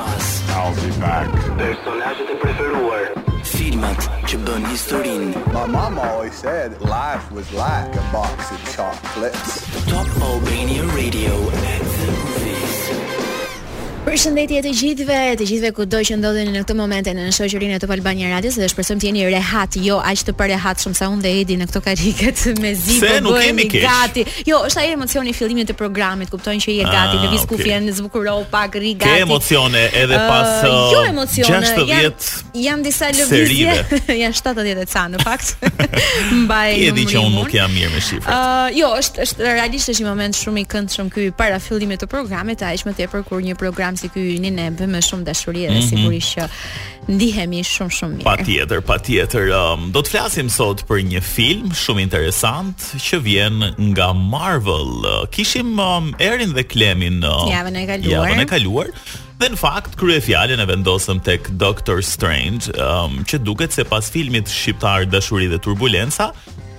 As I'll be back. Personazhet e preferuar. Filmat që bënë historinë. My mom always said life was like a box of chocolates. Top Albania Radio at the movies. Përshëndetje të gjithëve, të gjithëve kudo që ndodheni në këto momente nën shoqërinë e Top Albania Radios dhe shpresojmë të jeni rehat, jo aq të parehatshëm sa unë dhe Edi në këto karriget mezi po bëhemi gati. Jo, është ai emocioni i fillimit të programit, kupton që je ah, gati, lëviz okay. kufjen, zbukurohu pak, rri gati. Ke emocione edhe ah, pas uh, jo uh, emocione, 60 janë jan disa lëvizje, janë 70 e ca në fakt. Mbaj. Ti e di që unë nuk jam mirë me shifrat. Ë, uh, jo, është është realisht është një moment shumë i këndshëm ky para fillimit të programit, aq më tepër kur një program si ky yni ne e bëjmë me shumë dashuri dhe mm -hmm. sigurisht që Ndihemi shumë shumë mirë. Patjetër, patjetër. Um, do të flasim sot për një film shumë interesant që vjen nga Marvel. Kishim um, Erin dhe Klemin uh, javën e kaluar. Javën e kaluar. Dhe në fakt kryefjalën e vendosëm tek Doctor Strange, um, që duket se pas filmit shqiptar Dashuri dhe Turbulenca,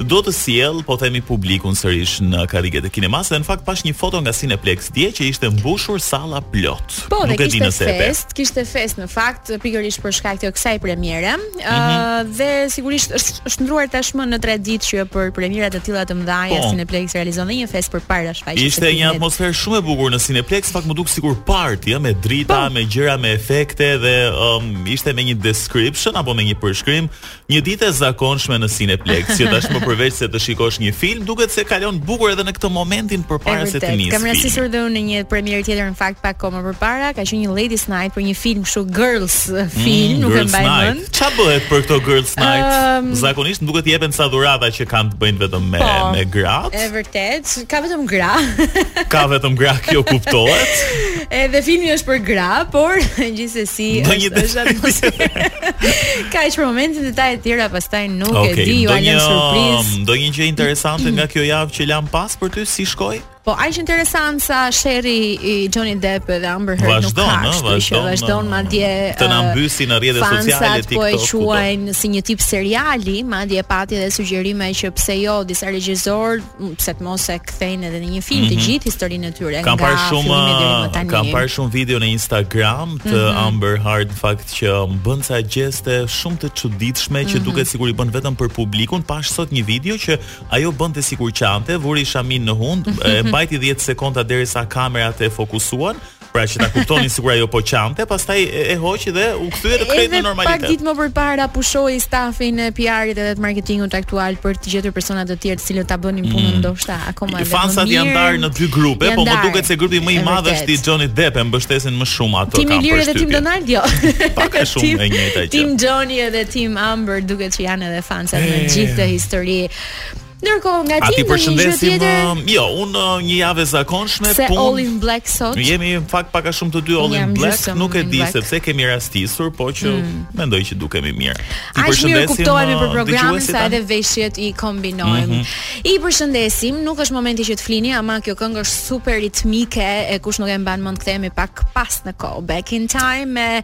Do të sjellë, po themi publikun sërish në karriget e kinemasë dhe në fakt pashë një foto nga Cineplex dje që ishte mbushur salla plot. Po, Nuk e di nëse e festë, kishte festë në fakt pikërisht për shkak të kësaj premiere. Ëh mm -hmm. uh, dhe sigurisht është shndërruar tashmë në traditë që për premiera të tilla të mëdha po. Cineplex realizon dhe një festë përpara shfaqjes. Ishte një atmosferë shumë e bukur në Cineplex, në fakt m'u duk sikur party, ja, me drita, po. me gjëra, me efekte dhe um, ishte me një description apo me një përshkrim Një ditë e zakonshme në Cineplex, që tashmë përveçse të shikosh një film, duket se kalon bukur edhe në këtë momentin përpara se të nisë. Kam rastisur dhe unë në një premierë tjetër në fakt pak kohë më përpara, ka qenë një Ladies Night për një film kështu Girls mm, film, mm, nuk e mbaj mend. Ç'a bëhet për këto Girls Night? Um, Zakonisht duhet të jepen ca dhurata që kanë të bëjnë vetëm me po, me gratë. Është vërtet, ka vetëm gra. ka vetëm gra, kjo kuptohet. Edhe filmi është për gra, por se si është është atmosfera. Ka që për momentin dhe të tjerat pastaj nuk okay, e di, jua lëmë surprizë. Ndonjë gjë interesante nga kjo javë që lamë pas për ty, si shkoi? Po aq interesant sa sherri i Johnny Depp dhe Amber Heard nuk ka. Vazhdon, vazhdon. Vazhdon madje. Të na mbysin në rrjetet sociale TikTok. Po e quajnë si një tip seriali, madje pati edhe sugjerime që pse jo disa regjisorë pse të mos e kthejnë edhe në një film mm -hmm. të mhm. gjithë historinë e tyre kam nga shumë, filmi deri më tani. Kam parë shumë video në Instagram të mm -hmm. Amber Heard në fakt që bën ca gjeste shumë të çuditshme që mm -hmm. duket sikur i bën vetëm për publikun. Pashë sot një video që ajo bënte sikur qante, vuri shaminë në hundë, e mbajti 10 sekonda derisa kamerat e fokusuan Pra që ta kuptoni sikur ajo po qante, pastaj e, e hoqi dhe u kthye të krejt në normalitet. Edhe pak ditë më përpara pushoi stafin e PR-it edhe të marketingut aktual për të gjetur persona të tjerë të cilët ta bënin punën mm. ndoshta akoma më mirë. Fansat janë ndarë në dy grupe, po më duket se grupi më i madh është i Johnny Depp, e mbështesin më shumë ato kanë. Team Liri dhe Team Donald jo. Pak a shumë e njëjta gjë. Team Johnny edhe Team Amber duket që janë edhe fansat në gjithë këtë histori. Ndërkohë, nga ti ndonjë gjë tjetër? Um, jo, unë uh, një javë e zakonshme si punë. All in black sot. Ne jemi në fakt pak a shumë të dy all in black, nuk e di se pse kemi rastisur, po që mm. mendoj që dukemi mirë. T'i përshëndesim. Aq kuptohemi për uh, programin sa edhe veshjet i kombinojmë. Mm -hmm. I përshëndesim, nuk është momenti që të flini, ama kjo këngë është super ritmike e kush nuk e mban mend kthehemi pak pas në kohë. Back in time me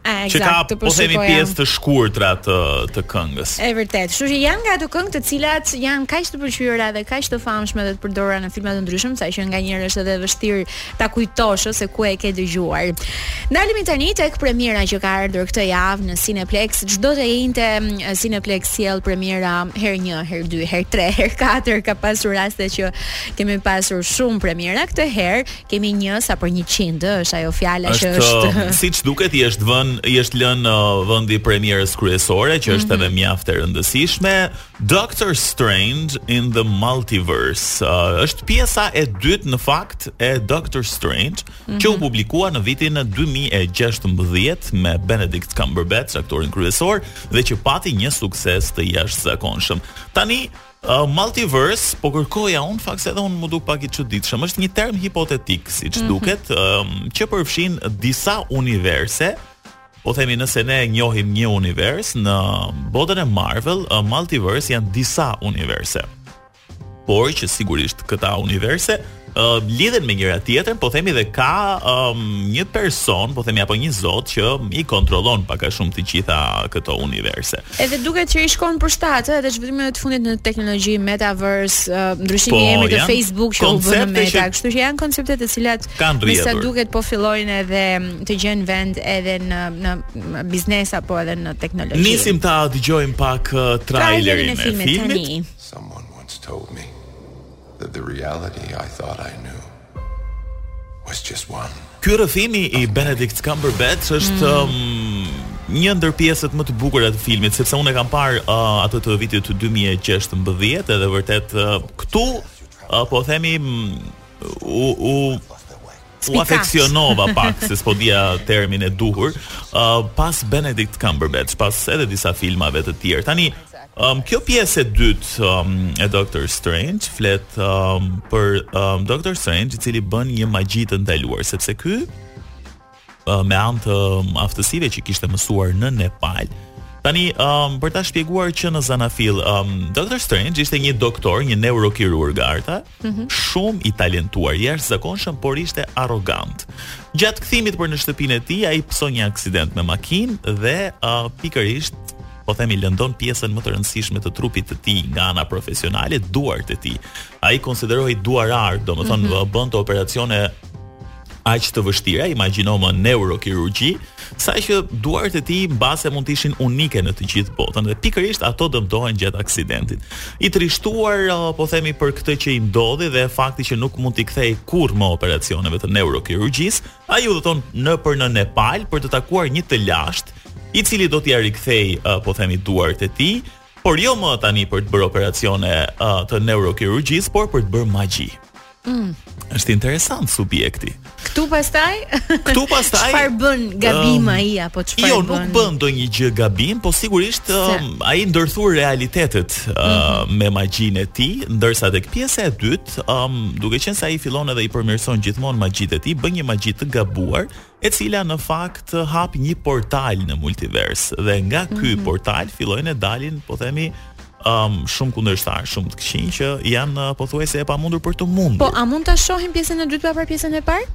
Që ka po, po themi pjesë të shkurtra të të këngës. E vërtet. Kështu që janë nga ato këngë të cilat janë kaq të pëlqyera dhe kaq të famshme dhe të përdorura në filma të ndryshëm, sa që nganjëherë është edhe vështirë ta kujtosh se ku e ke dëgjuar. Ndalemi tani tek premiera që ka ardhur këtë javë në Cineplex. Çdo të enjte mm, Cineplex sjell premiera, herë 1, herë 2, herë 3, herë 4 ka pasur raste që kemi pasur shumë premiera këtë herë. Kemi një sa për 100, ë, është ajo fjala që është um, siç duket i është vënë, i është lënë uh, vendi premierës kryesore që është mm -hmm. edhe mjaft e rëndësishme, Doctor Strange in the Multiverse. Uh, është pjesa e dytë në fakt e Doctor Strange mm -hmm. që u mhm. publikua në vitin 2016 me Benedict Cumberbatch aktorin kryesor dhe që pati një sukses të jashtëzakonshëm. Tani Uh, multiverse, po kërkoja unë në fakt se edhe unë m'u duk pak i çuditshëm. Është një term hipotetik, siç mm -hmm. duket, um, që përfshin disa universe. Po themi nëse ne njohim një univers në botën e Marvel, uh, multiverse janë disa universe. Por që sigurisht këta universe lidhen me njëra-tjetrën, po themi dhe ka um, një person, po themi apo një zot që i kontrollon pak a shumë të gjitha këto universe. Edhe duket që i shkon për shtat, edhe zhvillimet e fundit në teknologji, metaverse, uh, ndryshimi po, i emrit të Facebook që u bë në Meta, kështu që janë koncepte të cilat me sa duket po fillojnë edhe të gjejnë vend edhe në në biznes apo edhe në teknologji. Nisim ta dëgjojmë pak trailerin e filmit. Someone once told me Ky rrëfimi i Benedict Cumberbatch është mm. um, një ndër pjesët më të bukura të filmit, sepse unë e kam parë uh, atë të vitit 2016 edhe vërtet uh, këtu uh, po themi um, u u U afeksionova pak se s'po dija termin e duhur, ë pas Benedict Cumberbatch, pas edhe disa filmave të tjerë. Tani, ëm kjo pjesë e dytë ëm e Doctor Strange flet ëm për ëm Doctor Strange, i cili bën një magji të ndaluar, sepse ky ë, me anë të ëm, aftësive që kishte mësuar në Nepal. Tani, ëm për ta shpjeguar që në zanafillë, ëm Doctor Strange ishte një doktor, një neurokirurg Arta, Mhm. Shumë i talentuar, jashtëzakonshëm, por ishte arrogant. Gjatë kthimit për në shtëpinë e tij, ai pëson një aksident me makinë dhe uh, pikërisht po themi lëndon pjesën më të rëndësishme të trupit të tij nga ana profesionale, duart e tij. Ai konsiderohej duarartë, domethënë mm -hmm. bënte operacione aq të vështira, imagjino në neurokirurgji, sa që duart e tij mbase mund të ishin unike në të gjithë botën dhe pikërisht ato dëmtohen gjatë aksidentit. I trishtuar uh, po themi për këtë që i ndodhi dhe fakti që nuk mund t'i kthehej kurrë më operacioneve të neurokirurgjisë, ai udhëton për në Nepal për të takuar një të lashtë i cili do t'ia rikthejë uh, po themi duart e tij Por jo më tani për të bërë operacione uh, të neurokirurgjisë, por për të bërë magji. Mm. Është interesant subjekti. Ktu pastaj? Ktu pastaj? Çfarë bën gabim um, ai apo çfarë bën? Jo, nuk bën ndonjë gjë gabim, po sigurisht um, ai ndërthur realitetet uh, mm -hmm. me magjinë e tij, ndërsa tek pjesa e dytë, um, duke qenë se ai fillon edhe i përmirëson gjithmonë magjitë e tij, bën një magji të gabuar, e cila në fakt hap një portal në multivers dhe nga ky mm -hmm. portal fillojnë të dalin, po themi, um, shumë kundërshtarë, shumë të këqinj që janë uh, pothuajse e pamundur për t'u mundur. Po a mund ta shohim pjesën e dytë pa parë pjesën e parë?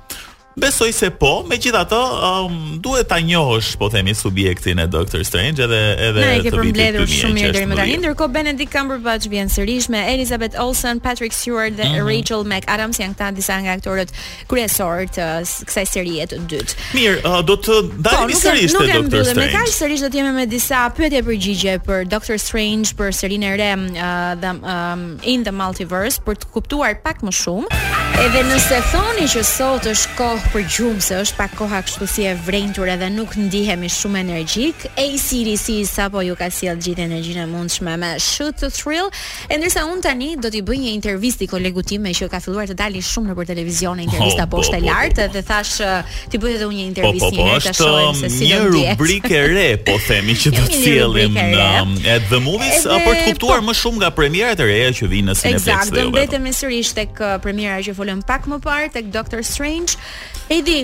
Besoj se po, megjithatë, um, duhet ta njohësh, po themi, subjektin e Doctor Strange edhe edhe Na, të vitit 2000. Ne shumë mirë deri më tani, ndërkohë Benedict Cumberbatch vjen sërish me Elizabeth Olsen, Patrick Stewart dhe mm -hmm. Rachel McAdams janë këta disa nga aktorët kryesorë të kësaj serie të dytë. Mirë, uh, do të ndalemi po, sërish te Doctor Strange. Nuk kemi sërish do të jemi me disa pyetje përgjigje për Doctor Strange, për serinë e re uh, The um, In the Multiverse për të kuptuar pak më shumë. Edhe nëse thoni që sot është kohë për gjumë, se është pak koha kështu si e vrenjtur edhe nuk ndihemi shumë energjikë, ACDC sapo ju ka sjellë gjithë energjinë e mundshme me Shoot to Thrill, E ndërsa unë tani do t'i bëj një intervistë kolegut tim meqë ka filluar të dalë shumë nëpër televizion në intervista po, poshtë e po, po, lartë dhe thashë t'i bëj edhe unë një intervistë një herë ta shohim se si do të jetë. Një rubrikë e re po themi që do të sjellim në um, At the Movies edhe, për të kuptuar më shumë nga premierat e reja që vijnë në Cineplexx. Eksakt, do mbetemi sërish tek uh, premiera që folëm pak më parë tek Doctor Strange. Edi,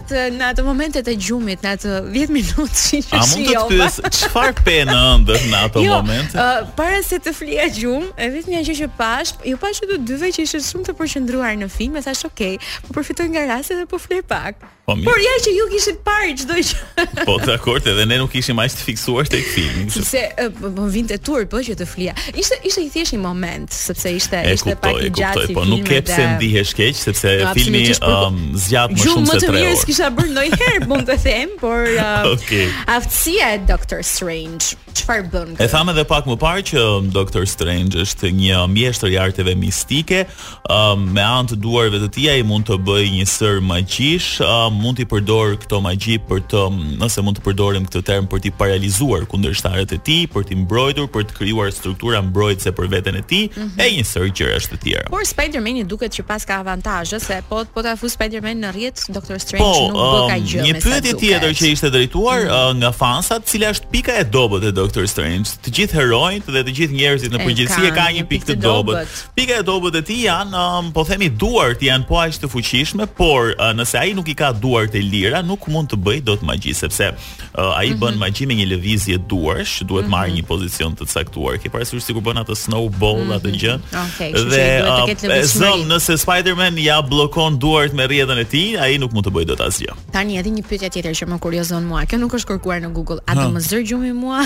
atë në ato momentet e gjumit, në atë 10 minutë që shijova. A mund të pyes çfarë pe në ëndër në ato jo, momente? Jo, uh, para se të flija gjum, e vetmja gjë që pash, ju pash të dyve që ishit shumë të përqendruar në film, e thash, "Ok, po përfitoj nga rasti dhe po flej pak." Po mirë. Por ja që ju kishit parë çdo gjë. Po dakord, edhe ne nuk ishim aq të fiksuar tek filmi. Sepse më vinte turp po që të flija. Ishte ishte i thjeshtë një moment. sepse ishte e ishte kuptoj, pak i gjatë kuptoj, po nuk ke pse ndihesh keq sepse no, filmi për... um, zgjat më shumë se 3 orë. Gjumë më të mirë s'kisha bërë ndonjëherë, mund të them, por uh, okay. aftësia e Doctor Strange çfarë bën? E thamë edhe pak më parë që um, Doctor Strange është një mjeshtër i arteve mistike, um, me anë të duarve të tij ai mund të bëjë një sër magjish, um, mund t'i përdor këto magji për të, um, nëse mund të përdorim këtë term për t'i paralizuar kundërshtarët e tij, për t'i mbrojtur, për krijuar struktura mbrojtëse për veten e tij mm -hmm. e një sërë gjërash të tjera. Por Spider-Man-i duket që paska avantazhe se po po ta fus Spider-Man në rrjet Doctor Strange po, nuk bëka um, gjë. Një pyetje tjetër që ishte drejtuar mm -hmm. nga fansat, cila është pika e dobët e Doctor Strange? Të gjithë heronjtë dhe të gjithë njerëzit në përgjithësi e kanë një pikë të dobët. Pika e dobët e tij janë um, po themi duart janë po aq të fuqishme, por uh, nëse ai nuk i ka duart e lira, nuk mund të bëj dot magji sepse Uh, ai mm -hmm. bën mhm. magji me një lëvizje duarsh që duhet mm -hmm. të marrë mhm. një pozicion të caktuar. Ke parasysh sikur bën atë snowball mm -hmm. atë mhm. gjë. Okay, dhe uh, e zëm nëse Spider-Man ja bllokon duart me rrjetën e tij, ai nuk mund të bëjë dot asgjë. Tani edhe një pyetje tjetër që më kuriozon mua. Kjo nuk është kërkuar në Google. A do më zërë gjumi mua?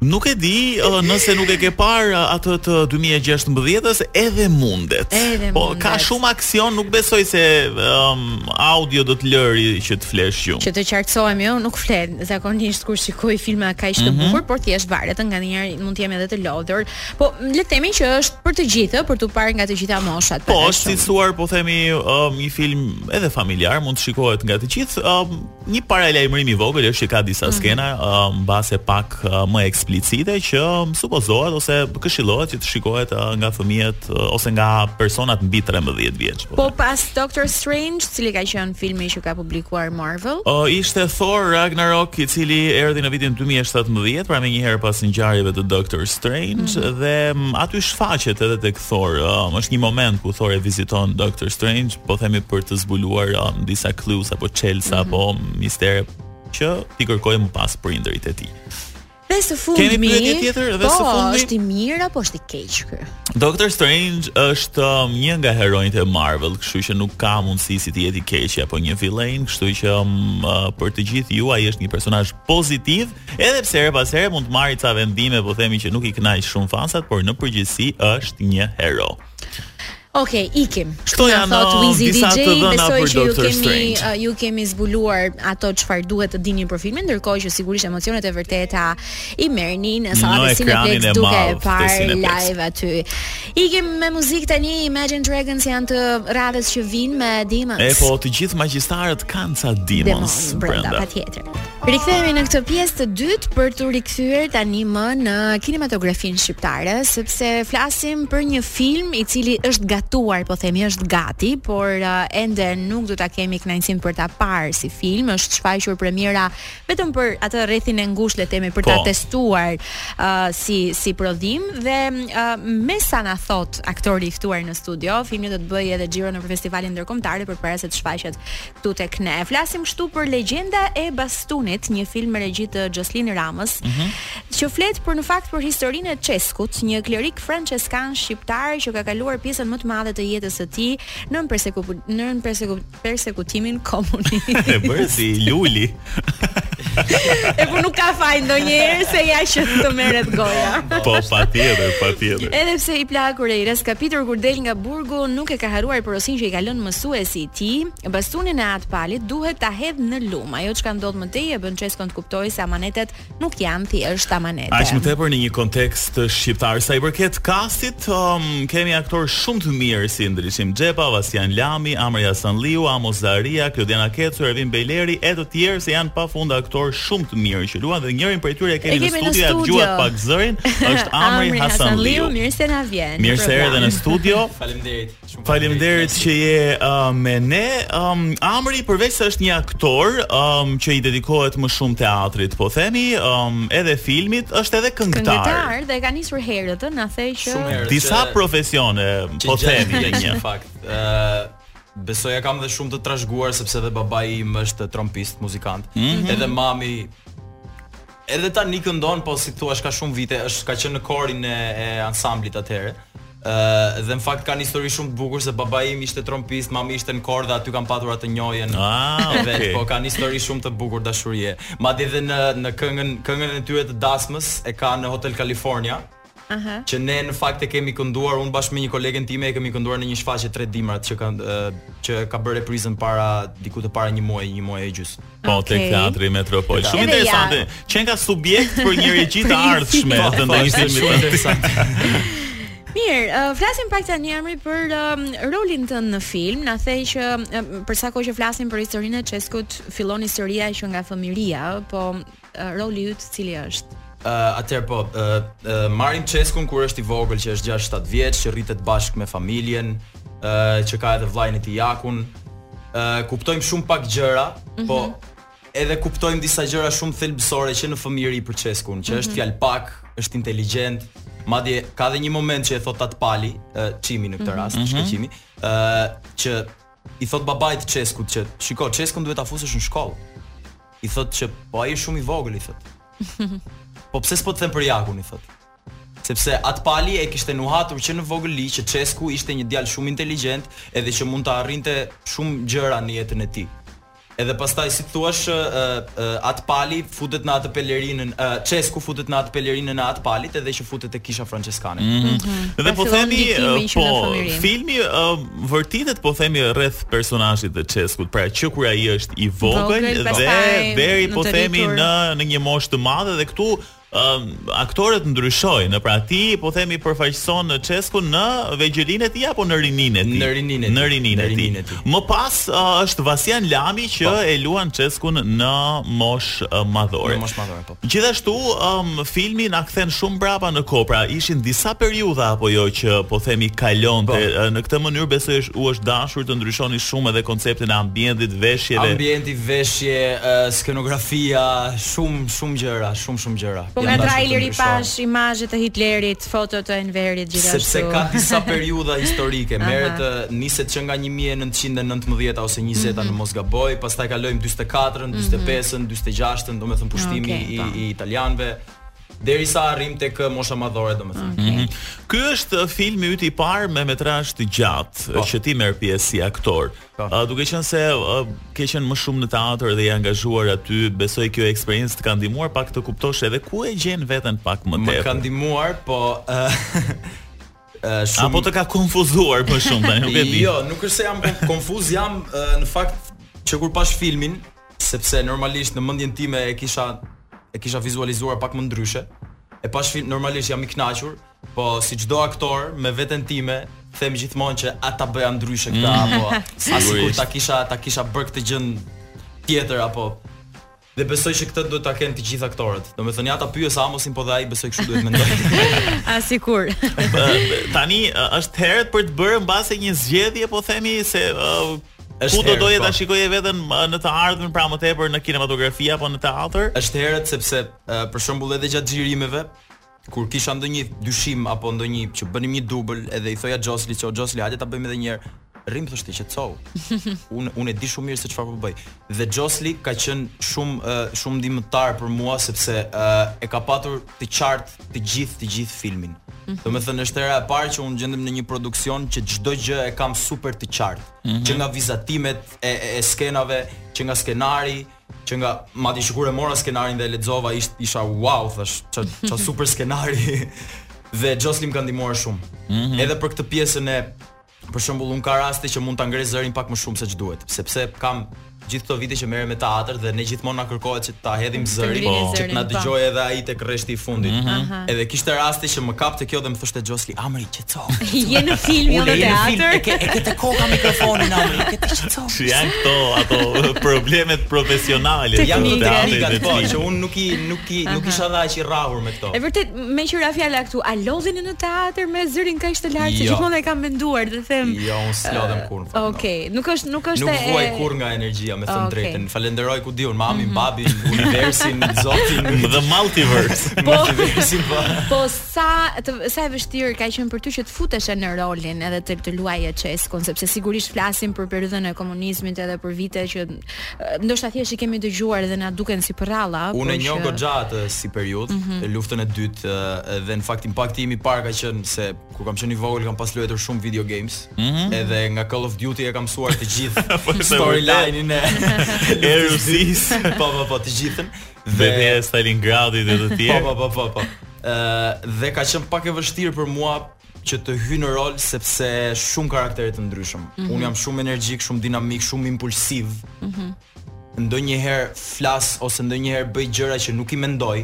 Nuk e di, uh, nëse nuk e ke parë uh, atë të 2016-s, edhe mundet. Edhe po mundet. ka shumë aksion, nuk besoj se um, audio do të lëri që të flesh gjumë. Që të qartësohemi jo, nuk fle. Zakonisht kur shikoj filma kaq të mm -hmm. bukur, por thjesht varet nganjëherë mund të jem edhe të lodhur. Po le të themi që është për të gjithë, për të parë nga të gjitha moshat. Po, është cilësuar, po themi, um, një film edhe familjar, mund të shikohet nga të gjithë. Um, Një paralajmërim i vogël është që ka disa mhm. skena mm -hmm. uh, mbase pak uh, më eksplicite që um, supozohet ose këshillohet që të shikohet uh, nga fëmijët uh, ose nga personat mbi 13 vjeç. Po, po pas Doctor Strange, cili ka qenë filmi që ka publikuar Marvel? Ë uh, ishte Thor Ragnarok, i cili erdhi në vitin 2017, pra menjëherë pas ngjarjeve të Doctor Strange mm -hmm. dhe um, aty shfaqet edhe tek Thor. Uh, është një moment ku Thor e viziton Doctor Strange po themi për të zbuluar um, disa clues apo çelësa mm -hmm. apo mistere që të kërkojë më pas prindërit e tij. Dhe së fundmi, kemi pyetje tjetër dhe po, së fundmi. Është i mirë apo është i keq ky? Doctor Strange është um, një nga heronjtë e Marvel, kështu që nuk ka mundësi si të jetë i keq apo një villain, kështu që um, uh, për të gjithë ju ai është një personazh pozitiv, edhe pse herë pas here mund të marrë ca vendime, po themi që nuk i kënaq shumë fansat, por në përgjithësi është një hero. Ok, ikim. Kto janë thot uh, të Wizy DJ, besoj që ju kemi uh, ju kemi zbuluar ato çfarë duhet të dini për filmin, ndërkohë që sigurisht emocionet e vërteta i merrni në sallat e Cineplex duke e parë live aty. Ikim me muzikë tani Imagine Dragons janë të radhës që vijnë me Demons. E po, të gjithë magjistarët kanë ca Demons, demons brenda patjetër. Rikthehemi në këtë pjesë të dytë për të rikthyer tani më në kinematografinë shqiptare, sepse flasim për një film i cili është gatuar, po themi është gati, por uh, ende nuk do ta kemi kënaqësinë për ta parë si film, është shfaqur premiera vetëm për atë rrethin e ngushtë le të themi për po. ta testuar uh, si si prodhim dhe uh, me sa na thot aktori i ftuar në studio, filmi do të bëjë edhe xhiro në festivalin ndërkombëtar përpara se të shfaqet këtu tek ne. Flasim kështu për Legjenda e Bastunit, një film me regji të Xhoslina Ramës, mm -hmm. që flet por në fakt për historinë e Çeskut, një klerik franceskan shqiptar që ka kaluar pjesën më të madhe të jetës së tij nën persekutimin komunist. E bëri si Luli. e po nuk ka faj ndonjëherë se ja që të merret goja. po patjetër, patjetër. Edhe pse i plakur e i rraskapitur kur del nga burgu, nuk e ka harruar porosinë që i ka lënë mësuesi i tij, bastunin e at palit duhet ta hedh në lum. Ajo çka ndodh më tej e bën Çeskon të kuptojë se amanetet nuk janë thjesht amanete. Aq më tepër në një kontekst shqiptar sa i përket kastit, um, kemi aktorë shumë të mirë si Ndriçim Xhepa, Vasjan Lami, Amri Hasanlliu, Amos Zaharia, Klodiana Keco, Ervin Bejleri e të tjerë se janë pafund aktorë shumë të mirë që luajnë dhe njërin prej tyre e kemi, e kemi në studio, ia dëgjuat pak zërin, është Amri, Amri Hasanlliu. Mirë se na vjen. Mirë se erdhe në studio. Faleminderit. Faleminderit që je uh, me ne. Um, Amri përveç se është një aktor um, që i dedikohet më shumë teatrit, po themi, um, edhe filmit, është edhe këngëtar. Këngëtar dhe ka nisur herët, na the që shumë herët. Disa profesione, po themi në një fakt. Ë uh, Besoj e kam dhe shumë të trashëguar sepse dhe babai im është trompist, muzikant. Mm -hmm. Edhe mami Edhe tani këndon, po si thua ka shumë vite, është ka qenë në korin e, e ansamblit atëherë. Ë uh, dhe në fakt kanë histori shumë të bukur se babai im ishte trompist, mami ishte në kor dhe aty kanë patur atë njohjen. Ah, okay. Vet, po kanë histori shumë të bukur dashurie. Madje edhe në në këngën këngën e tyre të dasmës e kanë Hotel California. Aha. Që ne në fakt e kemi kënduar unë bashkë me një kolegen time e kemi kënduar në një shfaqje tre dimrat që ka që ka bërë reprizën para diku te para një muaji, një muaj e gjys. Po okay. tek teatri Metropol. Shumë interesante. Ja. Qenka subjekt për një regji të ardhshme, po, po, do të ishte shumë interesante. Mirë, uh, flasim pak tani Amri për um, rolin tënd në film. Na the që um, për sa kohë që flasim për historinë e Çeskut, fillon historia që nga fëmiria, po roli yt cili është? Uh, atëherë po, uh, uh, marrim Çeskun kur është i vogël që është 6-7 vjeç, që rritet bashkë me familjen, uh, që ka edhe vllajën e tij Jakun. Uh, kuptojmë shumë pak gjëra, mm -hmm. po mhm. edhe kuptojmë disa gjëra shumë thelbësore që në fëmijëri për Çeskun, që mm -hmm. është mhm. fjalëpak, është inteligjent, madje ka edhe një moment që e thot At Pali, uh, Çimi në këtë mhm. rast, mm -hmm. Shkëlqimi, uh, që I thot babait të Çeskut që shiko Çeskun duhet ta fusësh në shkollë. I thot që po ai është shumë i vogël i thot. Po pse s'po të them për Jakun i thot. Sepse Atë Pali e kishte nuhatur që në vogëli që Çesku ishte një djalë shumë inteligjent edhe që mund të arrinte shumë gjëra në jetën e tij. Edhe pastaj si të thuash At Pali futet në atë pelerinën, Çesku futet në atë pelerinën e At Palit edhe që futet te kisha franceskane. Mm -hmm. Dhe po themi po filmi uh, vërtitet po themi rreth personazhit të Çeskut, pra që kur ai është i vogël dhe deri po themi në në një moshë të madhe dhe këtu Ëm aktorët ndryshojnë, pra ti po themi përfaqëson Çeskun në vegjëlinë e tij apo në rininë e tij? Në rininë e tij. Në rininë e tij. Më pas është Vasian Lami që po. e luan Çeskun në moshë madhore. Në moshë madhore po. Gjithashtu ëm filmi na kthen shumë brapa në kohë, pra ishin disa periudha apo jo që po themi kalonte po. në këtë mënyrë besoj është u është dashur të ndryshoni shumë edhe konceptin e ambientit, veshjeve. Ambienti, veshje, skenografia, shumë Shumë gjëra, shumë shumë gjëra. Po nga traileri pashë imazhe të Hitlerit, foto të Enverit gjithashtu. Sepse ka disa periudha historike, merret niset që nga 1919 ose 20 mm -hmm. në mhm. mos gaboj, pastaj kalojmë 44-ën, 45-ën, 46-ën, domethënë pushtimi okay, i, po. i italianëve, derisa arrijmë tek eh, mosha madhore domethënë. Okay. Mm -hmm. Ky është filmi yt i parë me metrazh të gjatë po. që ti merr pjesë si aktor. Po. A duke qenë se uh, ke qenë më shumë në teatër dhe je angazhuar aty, besoj kjo eksperiencë të ka ndihmuar pak të kuptosh edhe ku e gjen veten pak më tepër. Më ka ndihmuar, po uh, shumë... Apo të ka konfuzuar më shumë tani, nuk e di. Jo, nuk është se jam konfuz, jam në fakt që kur pashë filmin, sepse normalisht në mendjen time e kisha e kisha vizualizuar pak më ndryshe. E pashë filmin normalisht jam i kënaqur, Po si çdo aktor me veten time them gjithmonë që ah ta bëja ndryshe këtë mm. apo sa sikur ta kisha ta kisha bërë këtë gjënë tjetër apo Dhe besoj që këtë duhet ta kenë të gjithë aktorët. Domethënë ja ta pyes Amosin po dhe ai besoj kështu duhet të mendojë. Ah sikur. Tani është herët për të bërë mbase një zgjedhje po themi se uh, Ku do doje ta po. shikoje veten në të ardhmen pra më tepër në kinematografi apo në teatër? Është herët sepse për shembull edhe gjatë xhirimeve Kur kisha ndonjë dyshim apo ndonjë që bënim një dubël, edhe i thoja Xhoslin që o Xhoslin hajde ta bëjmë edhe një herë. Rri më thoshte, qetsohu. Unë unë e di shumë mirë se çfarë po bëj. Dhe Xhoslin ka qenë shumë shumë ndihmëtar për mua sepse e ka patur të qartë të gjithë të gjithë filmin. Mhm. Domethënë është hera e parë që unë gjendem në një produksion që çdo gjë e kam super të qartë, mhm. që nga vizatimet e, e, e skenave, që nga skenari, që nga madje që kur e mora skenarin dhe e lexova ishte isha wow thash ça ça super skenari dhe Xhoslin më ka ndihmuar shumë. Mm -hmm. Edhe për këtë pjesën e për shembull un ka raste që mund ta ngre zërin pak më shumë se ç'duhet, sepse kam gjithë këto vite që merrem me teatr dhe ne gjithmonë na kërkohet që ta hedhim zërin, po, që të na po. dëgjojë edhe ai tek rreshti i fundit. Mm -hmm. Edhe kishte raste që më kapte kjo dhe më thoshte Xhoslin, "Amri, qetsohu." Je në film, jo në teatër. E ke e ke te koka mikrofonin Amri, e ke te, qetsohu. Se janë këto ato problemet profesionale të teatrit po që unë nuk i nuk i nuk isha dhe aq i rrahur me këto. E vërtet, meqë ra fjala këtu, a lodheni në teatër me zërin kaq të lartë që jo. gjithmonë e kam menduar dhe them. Jo, unë s'lodhem kurrë në fakt. Okej, nuk është nuk është e Nuk vuaj kurrë nga energjia, me thënë të drejtën. Falenderoj ku di unë, mamin, mhm. babin, universin, zotin, the multiverse. Po, po. po Sa të, sa e vështirë ka qenë për ty që të futesh në rolin edhe të, të luaje Çeskun, sepse sigurisht flasim për periudhën e komunizmit edhe për vite që ndoshta thjesht i kemi dëgjuar dhe na duken si përralla. Unë e njoh që... goxha atë si periudhë, mm -hmm. luftën e dytë dhe në fakt impakti im i parë ka qenë se kur kam qenë i vogël kam pas luajtur shumë video games, mm -hmm. edhe nga Call of Duty e kam mësuar të gjithë po, storyline-in e Rusisë, po po po të gjithën. Dhe e Stalingradit dhe të po, tjerë. Po po po po. Ë dhe ka qenë pak e vështirë për mua që të hyj në rol sepse shumë karaktere të ndryshëm. Mm -hmm. Unë jam shumë energjik, shumë dinamik, shumë impulsiv. Mm -hmm. Ndonjëherë flas ose ndonjëherë bëj gjëra që nuk i mendoj.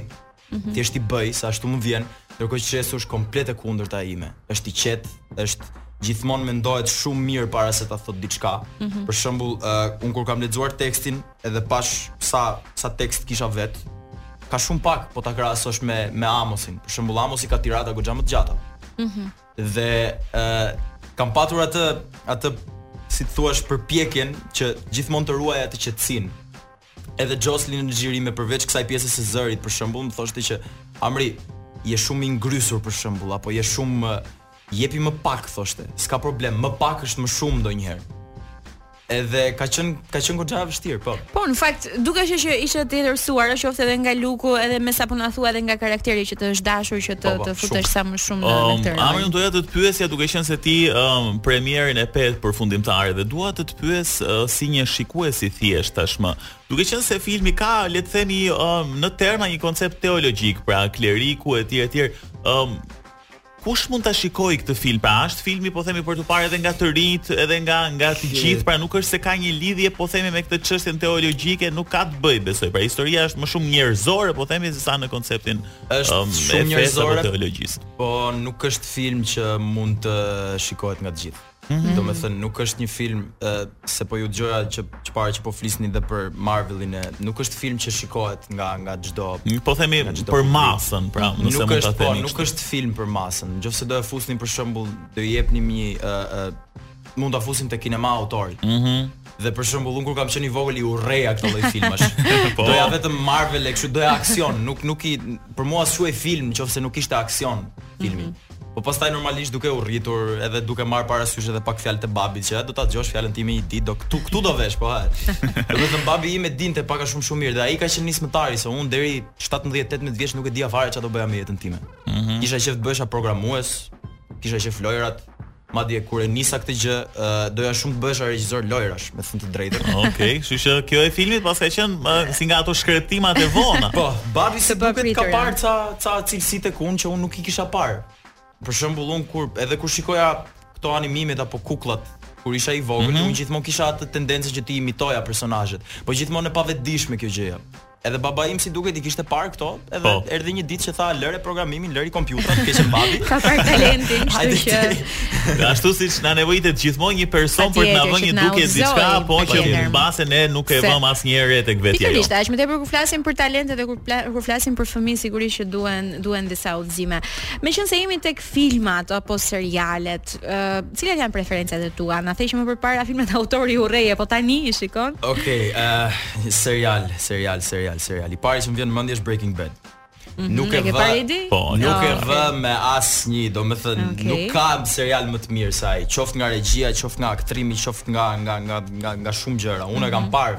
Mm -hmm. Thjesht i bëj se ashtu më vjen, ndërkohë që Çesku është komplet e kundërta ime. Është i qetë, është gjithmonë mendohet shumë mirë para se ta thot diçka. Mm -hmm. Për shembull, uh, un kur kam lexuar tekstin, edhe pash sa sa tekst kisha vet, ka shumë pak po ta krahasosh me me Amosin. Për shembull Amosi ka tirada goxha më të gjata. Mhm. Mm dhe ë uh, kam patur atë atë si të thuash përpjekjen që gjithmonë të ruaj atë qetësinë. Edhe Xhoslin në xhirime përveç kësaj pjese së zërit për shembull, më thoshte që Amri, je shumë i ngrysur për shembull apo je shumë Jepi më pak thoshte, s'ka problem, më pak është më shumë ndonjëherë. Edhe ka qen ka qen goxha e vështirë, po. Po, në fakt, duke qenë që ishit të interesuar, qoftë edhe nga Luku, edhe me sapo na thua edhe nga karakteri që të është dashur që të po, po, të futesh sa më shumë në um, këtë rol. Ëm doja të të pyesja duke qenë se ti um, premierën e pe përfundimtare dhe dua të të pyes uh, si një shikues i thjesht tashmë. Duke qenë se filmi ka, le të themi, um, në terma një koncept teologjik, pra kleriku etj etj, um, Kush mund ta shikojë këtë film? Pra është filmi po themi për t'u parë edhe nga të rinjtë, edhe nga nga të gjithë, pra nuk është se ka një lidhje po themi me këtë çështjen teologjike, nuk ka të bëjë besoj. Pra historia është më shumë njerëzore po themi se sa në konceptin është um, shumë njerëzore teologjisë. Po nuk është film që mund të shikohet nga të gjithë. Mm -hmm. Domethënë, nuk është një film e, Se po ju dëgjoja që, që parë që po flisni dhe për Marvelin e Nuk është film që shikohet nga, nga çdo Nuk po themi nga çdo për publik. masën pra, Nuk është, mund është, po, nuk është film për masën Në qoftë se do e fusni për shembull Do i jepni një e, e, Mund ta fusnim te kinema autori mm -hmm. Dhe për shembull, unë kur kam qenë i vogël i urreja këto lloj filmash. po. Doja vetëm Marvel e kështu, doja aksion, nuk nuk i për mua s'quhej film nëse nuk ishte aksion filmi. Mm -hmm. Po pastaj normalisht duke u rritur, edhe duke marrë parasysh edhe pak fjalët e babit që do ta dëgjosh fjalën time një ditë, do këtu këtu do vesh, po ha. Domethënë babi im e dinte pak a shumë shumë mirë dhe ai ka qenë nismëtari se unë deri 17-18 vjeç nuk e dija fare çfarë do bëja me jetën time. Mm -hmm. Kisha qef të bëhesha programues, kisha qef lojërat, Madje kur e nisa këtë gjë, doja shumë të bëhesha regjisor lojërash, me thënë të drejtën. Okej, okay, kështu që kjo e filmit paska qenë si nga ato shkreptimat e vona. po, babi si duket ka parë ca ca cilësi tek unë që unë nuk i kisha parë. Për shembull, unë kur edhe kur shikoja këto animimet apo kukullat kur isha i vogël, mm -hmm. unë gjithmonë kisha atë tendencë që t'i imitoja personazhet, po gjithmonë e pavetëdijshme kjo gjëja. Edhe babai im si duket i kishte parë këto, edhe po. erdhi një ditë që tha lëre programimin, lëri kompjuterin, ke qenë babi. Ka parë talentin, kështu që. Ashtu siç na nevojitet gjithmonë një person për të na vënë në dukje diçka, po që mbase ne nuk e vëmë asnjëherë tek vetja. Sigurisht, aq më tepër kur flasim për talente dhe kur kur flasim për fëmijë sigurisht që duhen duhen disa udhëzime. Meqense jemi tek filmat apo serialet, ë cilat janë preferencat e tua? Na the që më përpara filmat e autorit i urreje, po tani i shikon? Okej, okay, uh, serial, serial, serial, serial. I pari që më vjen në mendje është Breaking Bad. Mm -hmm, nuk e vë po, nuk no, e vë okay. me asnjë, domethënë okay. nuk ka serial më të mirë se ai, qoftë nga regjia, qoftë nga aktrimi, qoftë nga nga nga nga, nga shumë gjëra. Unë mm -hmm. e kam mhm. parë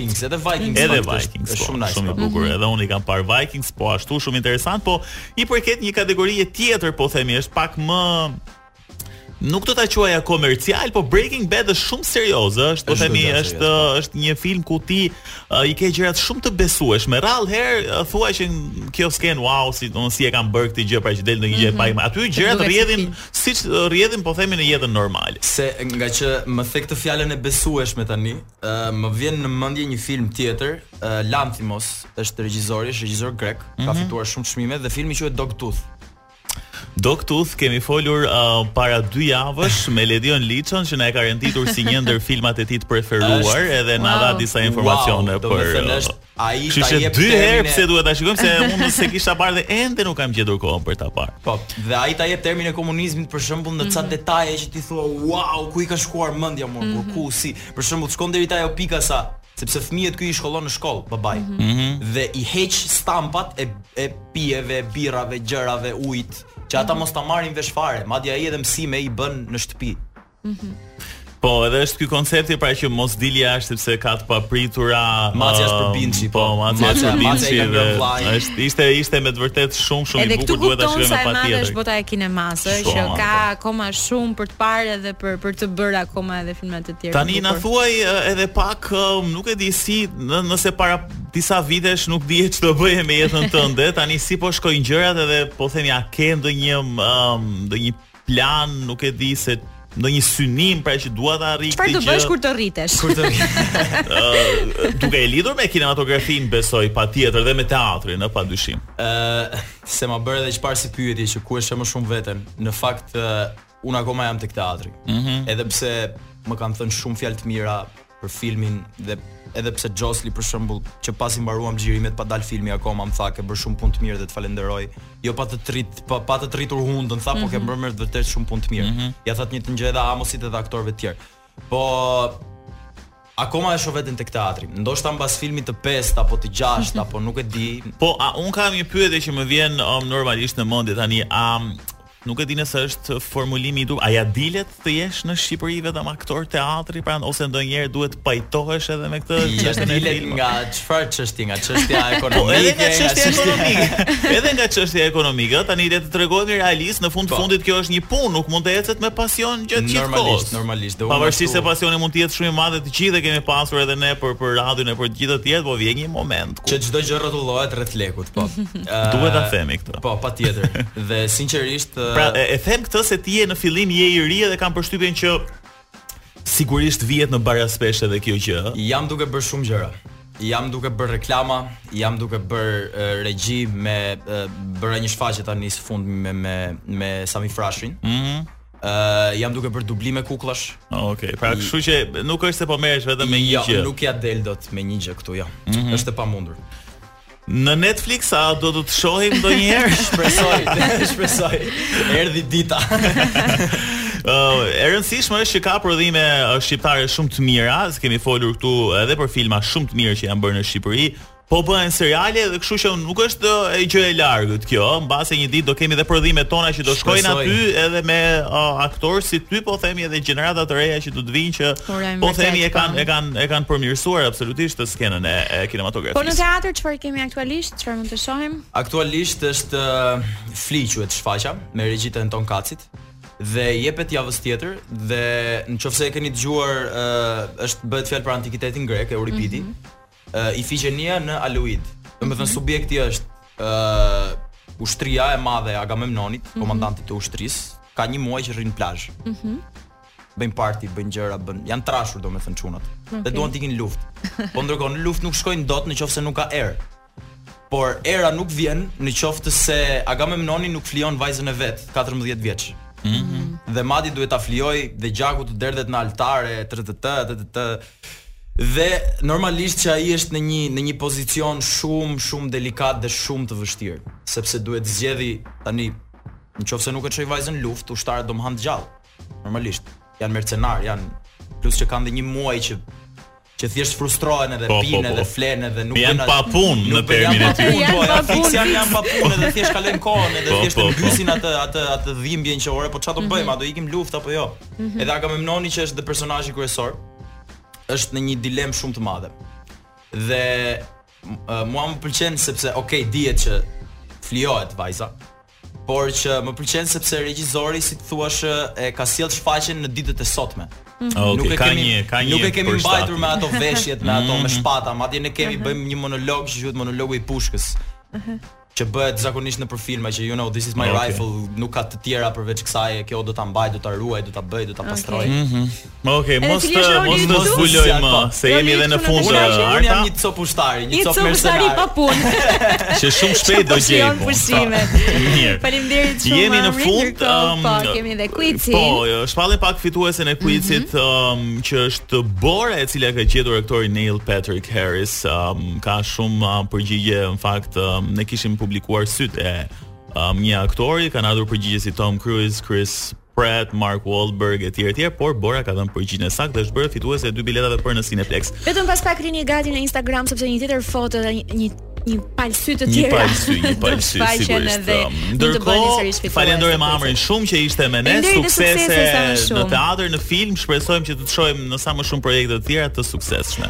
Vikings, edhe Vikings. Edhe Vikings, është po, shumë nice. Shumë i po. bukur. Mhm. Edhe unë i kam parë Vikings, po ashtu shumë interesant, po i përket një kategorie tjetër, po themi, është pak më nuk do ta quaja komercial, po Breaking Bad është shumë serioze, është po themi është po. është një film ku ti uh, i ke gjërat shumë të besueshme. Rrallë herë uh, thua që kjo skenë wow, si do si e kanë bërë këtë gjë pra që del në një gjë mm -hmm. pa. Aty gjërat rrjedhin siç rrjedhin po themi në jetën normale. Se nga që ma the këtë fjalën e besueshme tani, më vjen në mendje një film tjetër, uh, Lanthimos, është regjizori, është regjizor grek, mm -hmm. ka mhm. fituar shumë çmime dhe filmi quhet Dogtooth. Dogtooth kemi folur uh, para dy javësh me Ledion Liçon që na e ka renditur si një ndër filmat e tij të preferuar, është, edhe na wow. dha disa informacione wow, për. Do me thënë uh, është Ai ta Kështu që jep dy herë termin e pse duhet ta shikojmë se unë s'e kisha parë dhe ende nuk kam gjetur kohën për ta parë. Po, dhe ai ta jep termin e komunizmit për shembull në ca detaje që ti thua, "Wow, ku i ka shkuar mendja mor, por ku si?" Për shembull, shkon deri te ajo pika sa sepse fëmijët ky i shkollon në shkollë babai. Dhe i heq stampat e e pijeve, birrave, gjërave, ujit, që ata mos ta marrin vesh fare, madje ai edhe mësime i bën në shtëpi. Po, edhe është ky koncepti pra që mos dil jashtë sepse ka të papritura. Macja është përbindëshi, po. Po, macja është përbindëshi dhe është ishte ishte me të vërtetë shumë shumë i bukur duhet ta shikojmë patjetër. Edhe është bota e kinemasë që ka po. akoma shumë për të parë edhe për për të bërë akoma edhe filma të tjera. Tani na thuaj edhe pak, um, nuk e di si nëse para disa vitesh nuk dije ç'do bëje me jetën tënde, tani si po shkojnë gjërat edhe po themi a ke ndonjë um, ndonjë plan, nuk e di se ndonjë synim pra që dua ta arrij këtë gjë. Çfarë do bësh kur të rritesh? Kur të rritesh. Duke e lidhur me kinematografinë, besoj patjetër dhe me teatrin, ëh, padyshim. Ëh, se ma bëre edhe çfarë si pyetje që ku e sheh më shumë veten. Në fakt, unë akoma jam tek teatri. Mm -hmm. Edhe pse më kanë thënë shumë fjalë të mira për filmin dhe edhe pse Xhosli për shembull që pasi mbaruam xhirimet pa dalë filmi akoma më tha ke bërë shumë punë të mirë dhe të falenderoj. Jo pa ta rrit, pa, pa ta rritur hundën, tha mm -hmm. po ke mhm. bërë me vërtetë shumë punë të mirë. Mm -hmm. Ia tha të njëjtën gjë edhe Amosit edhe aktorëve të tjerë. Po Akoma e shoh veten tek teatri. Ndoshta mbas filmit të 5 apo të 6 apo nuk e di. Po, a unë kam një pyetje që më vjen um, normalisht në mendje tani, a um, Nuk e di nëse është formulimi i duhur. A ia dilet të jesh në Shqipëri vetëm aktor teatri, pra ose ndonjëherë duhet të pajtohesh edhe me këtë çështje në film. Nga çfarë çështje, nga çështja ekonomike, po, edhe nga çështja ekonomike. edhe nga çështja ekonomike, tani le të tregohemi realistë, në fund po. fundit kjo është një punë, nuk mund të ecet me pasion gjatë gjithë kohës. Normalisht, normalisht. Pavarësisht se pasioni mund të jetë shumë i madh dhe të gjithë e kemi pasur edhe ne për për radion e për të gjithë të tjerë, po vjen një moment Që çdo gjë rrotullohet rreth lekut, po. Duhet ta themi këtë. Po, patjetër. Dhe sinqerisht, pra e, e them këtë se ti je në fillim je i ri dhe kam përshtypjen që sigurisht vihet në barazpesh edhe kjo gjë. Jam duke bërë shumë gjëra. Jam duke bërë reklama, jam duke bërë regji me bëra një shfaqje tani së fundmi me me me Sami Frashërin. Mhm. Mm Uh, jam duke bërë dublime kukullash. Ah, okej. Okay. Pra, kështu që nuk është se po merresh vetëm me një jo, gjë. Jo, nuk ja del dot me një gjë këtu, jo. Mm -hmm. Është e pamundur. Në Netflix a do të të shohim ndonjëherë? shpresoj, shpresoj. Ardhtë dita. Uh, e rëndësishme është që ka prodhime shqiptare shumë të mira, se kemi folur këtu edhe për filma shumë të mirë që janë bërë në Shqipëri, po bëhen seriale dhe kështu që nuk është një gjë e largët kjo, mbase një ditë do kemi edhe prodhimet tona që do shkojnë aty edhe me uh, aktor si ty po themi edhe gjenerata të reja që do të vinë që po themi e kanë po. e kanë e kanë përmirësuar absolutisht skenën e, e kinematografisë. Po në teatr çfarë kemi aktualisht, çfarë mund të shohim? Aktualisht është uh, Fli quhet shfaqja me regji të Enton Kaçit dhe jepet javës tjetër dhe në qoftë se e keni dëgjuar uh, është bëhet fjalë për antikitetin grek Euripidi. Mm -hmm ë Ifigenia në Aulidë. Domethënë subjekti është ë ushtria e madhe e Agamemnonit, mm -hmm. komandantit të ushtrisë, ka një muaj që rri në plazh. Mhm. Mm bëjnë parti, bëjnë gjëra, bën, janë trashur domethënë çunat. Okay. Dhe duan të ikin në luftë. Po ndërkohë në luftë nuk shkojnë dot në qoftë se nuk ka erë. Por era nuk vjen në qoftë se Agamemnoni nuk flijon vajzën e vet, 14 vjeç. Mhm. Mm dhe madje duhet ta flijojë dhe gjaku të derdhet në altare, të të të të të Dhe normalisht që ai është në një në një pozicion shumë shumë delikat dhe shumë të vështirë, sepse duhet zgjedhë tani në qoftë se nuk e çoj vajzën në luftë, ushtarët do më hanë të gjallë. Normalisht, janë mercenarë, janë plus që kanë dhe një muaj që që thjesht frustrohen edhe po, po pinë po, edhe flenë edhe nuk janë pa punë në termin e tyre. Po, janë pa punë, janë, janë pa punë edhe thjesht kalojnë kohën edhe po, thjesht po, po. mbysin atë atë atë dhimbjen që ore, po çfarë do bëjmë, a do ikim në luftë apo jo? Mm -hmm. Edhe Agamemnoni që është dhe personazhi kryesor është në një dilemë shumë të madhe. Dhe uh, mua më pëlqen sepse ok dihet që flijohet vajza, por që më pëlqen sepse regjizori si të thuash e ka sjellë shfaqjen në ditët e sotme. Mm -hmm. okay, nuk e ka kemi, një, ka një nuk e kemi mbajtur me ato veshjet, me ato me mhm. shpata, madje ne kemi mhm. bëjmë një monolog që quhet monologu i pushkës. Mhm. që bëhet zakonisht nëpër filma që you know this is my okay. rifle nuk ka të tjera përveç kësaj e kjo do ta mbaj do ta ruaj do ta bëj do ta pastroj okay. mm -hmm. okay mos të mos të zbuloj më po. se jemi edhe në fund të artë unë jam një copë ushtari një copë mercenari pa punë që shumë shpejt do gjej po pushime mirë faleminderit shumë jemi në fund po, um, po kemi edhe quizin po jo, shpallim pak fituesen e quizit mhm. um, që është Bora e cila ka gjetur aktorin Neil Patrick Harris um, ka shumë uh, përgjigje në fakt uh, ne kishim publikuar sytë e um, një aktori kanë ardhur përgjigje si Tom Cruise, Chris Pratt, Mark Wahlberg etj etj, por Bora ka dhënë përgjigjen e saktë dhe është bërë fituese e dy biletave për në Cineplex. Vetëm pas pak rrini gati në Instagram sepse një tjetër foto dhe një një palë sy të tjera. Një palë sy, një palë sy sigurisht. Um, ndërkohë, falenderoj Amrin shumë që ishte me ne, suksese në teatër, në film, shpresojmë që të të shohim në sa më shumë projekte të tjera të suksesshme.